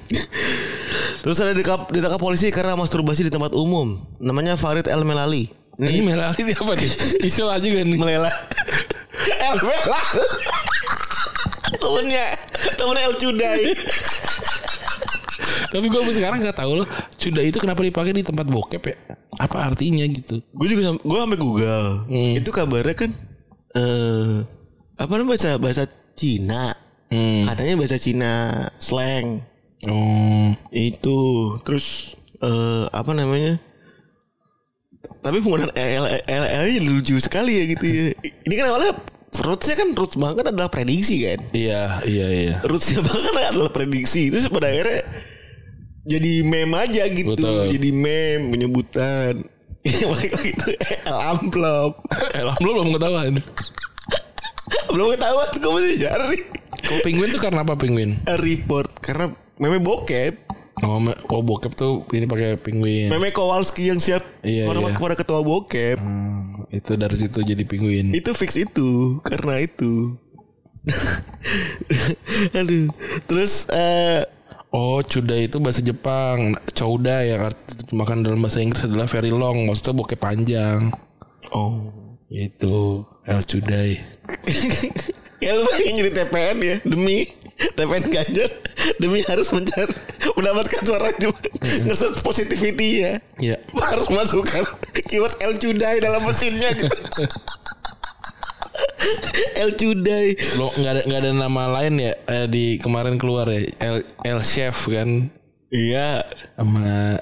Terus ada ditangkap, ditangkap polisi karena masturbasi di tempat umum. Namanya Farid El Melali. Ini Melali dia apa nih? Istilah juga nih. Melela. El Melali. temennya, temennya El Cudai. Tapi gue sekarang nggak tahu loh. Cuda itu kenapa dipakai di tempat bokep ya? Apa artinya gitu? gue juga gue sampai Google. Itu kabarnya kan eh apa namanya bahasa bahasa Cina. Hmm. Katanya bahasa Cina slang. Oh. Itu terus eh apa namanya? Tapi penggunaan L L L nya lucu sekali ya gitu ya. Ini kan awalnya rootsnya kan roots banget adalah prediksi kan. Iya, iya, iya. Rootsnya banget adalah prediksi. Terus pada akhirnya jadi meme aja gitu. Betul. Jadi meme penyebutan. Itu L amplop. Eh, lo belum ketahuan. Belum ketahuan gue masih cari. Kalau penguin tuh karena apa penguin? Report karena meme bokep. Oh, me- oh bokep tuh ini pakai penguin. Meme Kowalski yang siap Iya, hormat iya. kepada ketua bokep. Hmm, itu dari situ jadi penguin. Itu fix itu karena itu. Aduh. Terus eh Oh, cuda itu bahasa Jepang. Chouda yang makan dalam bahasa Inggris adalah very long. Maksudnya bokep panjang. oh. Itu El Cudai. ya lu pengen jadi TPN ya demi TPN Ganjar demi harus mencari mendapatkan suara juga ngeset positivity ya Iya. harus masukkan keyword El Cudai dalam mesinnya gitu El Cudai Lo nggak ada nggak ada nama lain ya? Eh, di kemarin keluar ya? El El Chef kan? Iya. Sama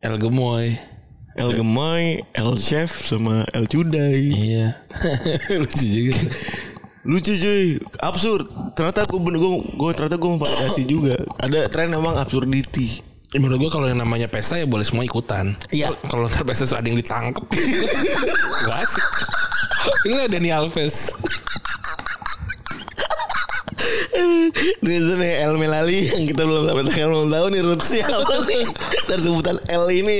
El Gemoy. El Gemoy El Chef sama El Cudai Iya. Lucu juga. lucu cuy. Absurd. Ternyata gue bener gue gue ternyata gue memvalidasi juga. Ada tren emang absurdity menurut gua kalau yang namanya pesta ya boleh semua ikutan. Iya. Kalau ntar pesta ada yang ditangkap, gak asik. Ini ada Dani Alves. Ini nih El Melali yang kita belum sampai sekarang belum tahu nih rootsnya apa nih dari sebutan L ini.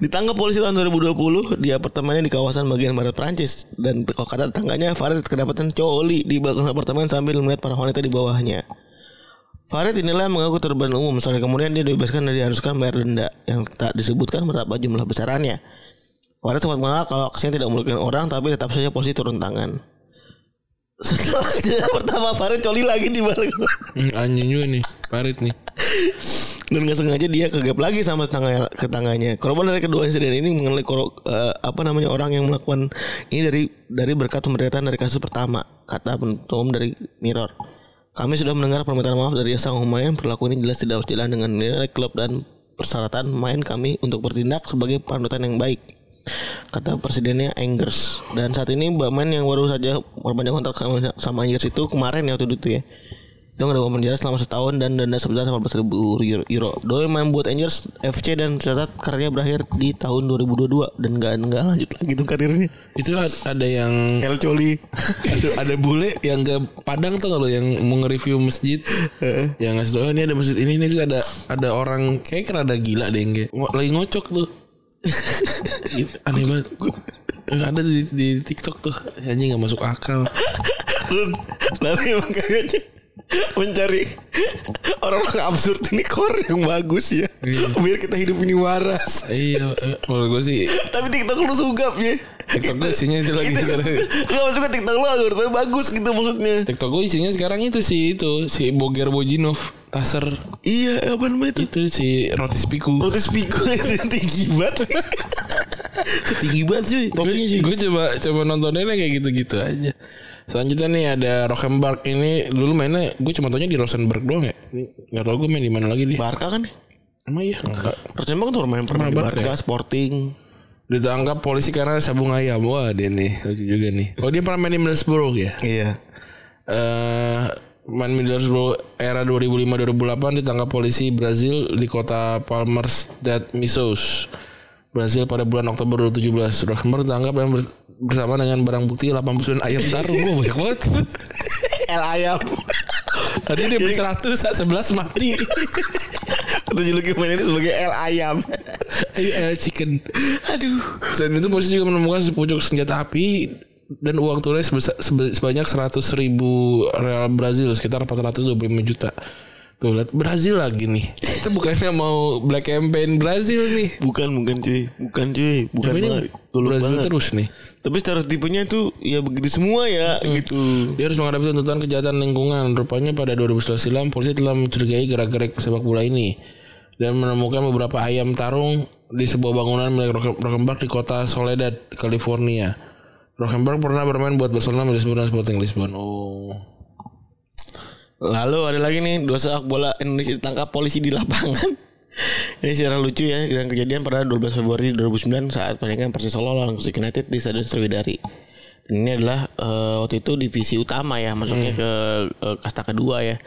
Ditangkap polisi tahun 2020 di apartemennya di kawasan bagian barat Prancis dan kalau kata tetangganya Farid kedapatan coli di balkon apartemen sambil melihat para wanita di bawahnya. Farid inilah mengaku terban umum Soalnya kemudian dia dibebaskan dan diharuskan bayar denda yang tak disebutkan berapa jumlah besarannya. Farid sempat mengaku kalau aksinya tidak merugikan orang tapi tetap saja polisi turun tangan. Setelah kejadian pertama Farid coli lagi di balkon. Hmm, anjing juga nih, Parit nih. dan nggak sengaja dia kegap lagi sama tetangga tetangganya. Korban dari kedua insiden ini mengenai koro- eh, apa namanya orang yang melakukan ini dari dari berkat pemberitaan dari kasus pertama kata penutup dari Mirror. Kami sudah mendengar permintaan maaf dari sang pemain. Perilaku ini jelas tidak sejalan dengan nilai klub dan persyaratan main kami untuk bertindak sebagai panutan yang baik. Kata presidennya Angers. Dan saat ini pemain yang baru saja perpanjang kontrak sama, sama Angers itu kemarin ya waktu itu ya itu ada hukuman penjara selama setahun dan denda sebesar 15 ribu euro. Doi main buat Angers FC dan tercatat karirnya berakhir di tahun 2022 dan nggak nggak lanjut lagi tuh karirnya. Itu ad- ada yang El Coli. ada, ada bule yang ke Padang tuh kalau yang mau nge-review masjid. Yang ngasih tau "Oh, ini ada masjid ini ini. Terus ada ada orang kayak rada gila deh yang kayak lagi ngocok tuh. Gitu, aneh banget. Nggak ada di, di TikTok tuh. Anjing nggak masuk akal. Run, Tapi emang kayaknya mencari orang-orang absurd ini core yang bagus ya. Iya. Biar kita hidup ini waras. Iya, eh, kalau gue sih Tapi TikTok lu sugap ya. TikTok gue isinya itu lagi sekarang. Enggak maksudnya TikTok lu algoritmanya bagus gitu maksudnya. TikTok gue isinya sekarang itu sih itu si Boger Bojinov, Taser Iya, apa namanya itu? itu si Roti Spiku. Roti spiku itu yang tinggi banget. Tinggi banget cuy. Topinya cuy. Gue coba coba nontonnya kayak gitu-gitu aja. Selanjutnya nih ada Rosenberg ini dulu mainnya gue cuma taunya di Rosenberg doang ya. Ini Nggak tau gue main di mana lagi dia. Barca kan nih. Emang iya enggak. Rosenborg tuh main pernah di Barca ya? Sporting. Ditangkap polisi karena sabung ayam. Wah dia nih lucu juga nih. Oh dia pernah main di Middlesbrough ya. Iya. Eh main Middlesbrough era 2005-2008 ditangkap polisi Brazil di kota Palmerstat Missos. Brazil pada bulan Oktober 2017. Rosenberg ditangkap yang ber- bersama dengan barang bukti 89 ayam tarung. Wah banyak banget. El ayam. Tadi dia beli 100, saat 11 mati. Atau juluki main ini sebagai El ayam. Air chicken. Aduh. Selain itu polisi juga menemukan sepucuk senjata api dan uang tunai sebanyak 100 ribu real Brazil sekitar 425 juta. Tuh lihat Brazil lagi nih. Kita bukannya mau black campaign Brazil nih. Bukan, bukan cuy. Bukan cuy. Bukan Tapi ini banget. Brazil banget. terus nih. Tapi stereotipenya tuh ya begitu semua ya gitu. Dia harus menghadapi tuntutan kejahatan lingkungan. Rupanya pada 2011 silam polisi telah mencurigai gerak-gerik pesepak bola ini dan menemukan beberapa ayam tarung di sebuah bangunan milik Rock- Rockenbach di kota Soledad, California. Rockenbach pernah bermain buat Barcelona, Lisbon, dan Sporting Lisbon. Oh. Lalu ada lagi nih dua sepak bola Indonesia ditangkap polisi di lapangan. Ini secara lucu ya dengan kejadian pada 12 Februari 2009 saat pertandingan Persis Solo lawan Gresik United di Stadion Sriwidari. Ini adalah eh, waktu itu divisi utama ya, masuknya ke eh, kasta kedua ya.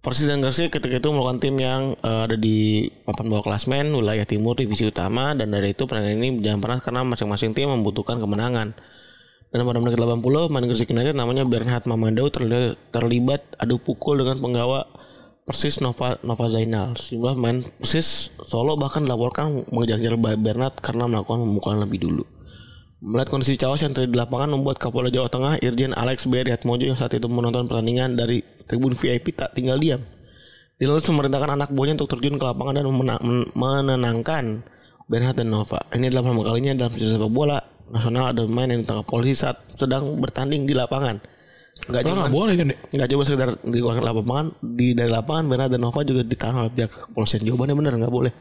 Persis dan Gresik ketika itu merupakan tim yang eh, ada di papan bawah klasmen wilayah timur divisi utama dan dari itu pertandingan ini jangan panas karena masing-masing tim membutuhkan kemenangan. Dan pada menit 80 main Gresik United namanya Bernhard Mamandau terlibat, adu pukul dengan penggawa Persis Nova Nova Zainal. Sejumlah main Persis Solo bahkan dilaporkan mengejar-ngejar Bernhard karena melakukan pemukulan lebih dulu. Melihat kondisi cawas yang terjadi di lapangan membuat Kapolda Jawa Tengah Irjen Alex B. Riatmojo yang saat itu menonton pertandingan dari tribun VIP tak tinggal diam. Dia lalu memerintahkan anak buahnya untuk terjun ke lapangan dan menenangkan Bernhard dan Nova. Ini adalah pertama kalinya dalam sejarah sepak bola nasional ada pemain yang ditangkap polisi saat sedang bertanding di lapangan. Enggak cuma nggak boleh kan. Enggak coba sekedar di lapangan di dari lapangan Bernhard dan Nova juga ditahan oleh pihak kepolisian. Jawabannya benar nggak boleh.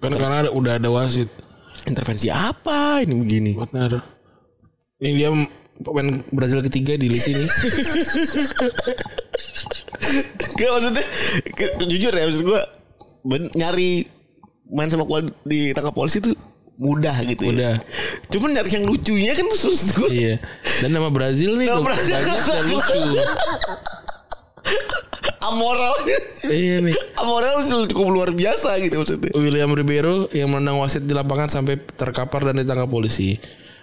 Kan karena ada- udah ada wasit. Intervensi apa ini begini? Benar. Ini dia pemain Brazil ketiga di list ini. Gak maksudnya jujur ya maksud gue ben- nyari main sepak bola di tangkap polisi itu mudah gitu ya. Mudah. Cuman nyari yang lucunya kan susah gue. iya. Dan nama Brazil nih Nama Brazil. banyak dan lucu. Amoral. iya nih. Amoral cukup luar biasa gitu maksudnya. William Ribeiro yang menendang wasit di lapangan sampai terkapar dan ditangkap polisi.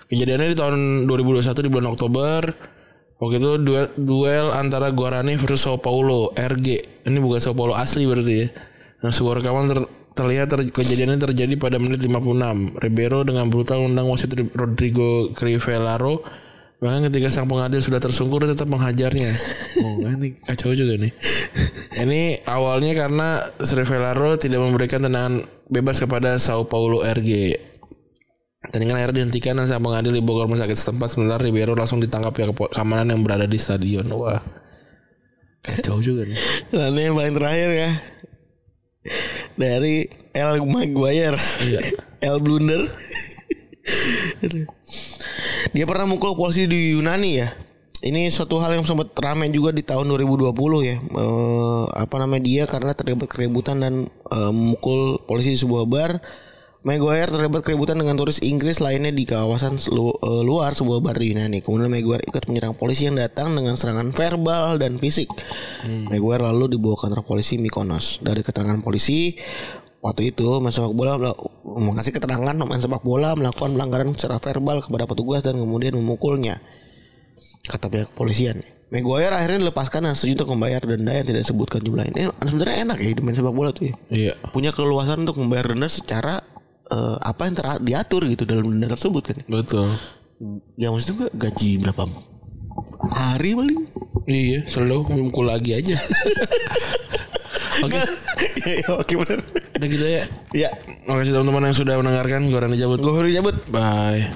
Kejadiannya di tahun 2021 di bulan Oktober. Waktu itu duel, duel antara Guarani versus Sao Paulo RG. Ini bukan Sao Paulo asli berarti ya. Nah, sebuah rekaman ter- terlihat ter- kejadiannya terjadi pada menit 56. Ribeiro dengan brutal menendang wasit Rodrigo Crivellaro. Bahkan ketika sang pengadil sudah tersungkur tetap menghajarnya. Oh, ini kacau juga nih. Ini awalnya karena Crivellaro tidak memberikan tendangan bebas kepada Sao Paulo RG. Pertandingan akhirnya dihentikan dan sang pengadil dibawa ke rumah sakit setempat sementara Ribeiro langsung ditangkap pihak keamanan yang berada di stadion. Wah. Kacau juga nih. Dan yang paling terakhir ya dari El Maguire. Iya. El Blunder. Dia pernah mukul polisi di Yunani ya. Ini suatu hal yang sempat ramai juga di tahun 2020 ya. Eh, apa namanya dia karena terlibat keributan dan eh, memukul polisi di sebuah bar. Maguire terlibat keributan dengan turis Inggris lainnya di kawasan selu- eh, luar sebuah bar di Yunani. Kemudian Maguire ikut menyerang polisi yang datang dengan serangan verbal dan fisik. Maguire lalu dibawa ke kantor polisi Mykonos. Dari keterangan polisi, waktu itu main sepak bola mengasih keterangan main sepak bola melakukan pelanggaran secara verbal kepada petugas dan kemudian memukulnya. Kata pihak kepolisian. Maguire akhirnya dilepaskan dan setuju untuk membayar denda yang tidak disebutkan jumlahnya. Ini sebenarnya enak ya main sepak bola tuh ya Iya. punya keleluasan untuk membayar denda secara eh, apa yang ter- diatur gitu dalam denda tersebut kan. Betul. Ya maksudnya gua gaji berapa hari paling. Iya, selalu mukul lagi aja. Oke, ya, ya, oke benar. udah gitu ya. Ya, Makasih teman-teman yang sudah mendengarkan. Gue Rani cabut. gue harus cabut. Bye.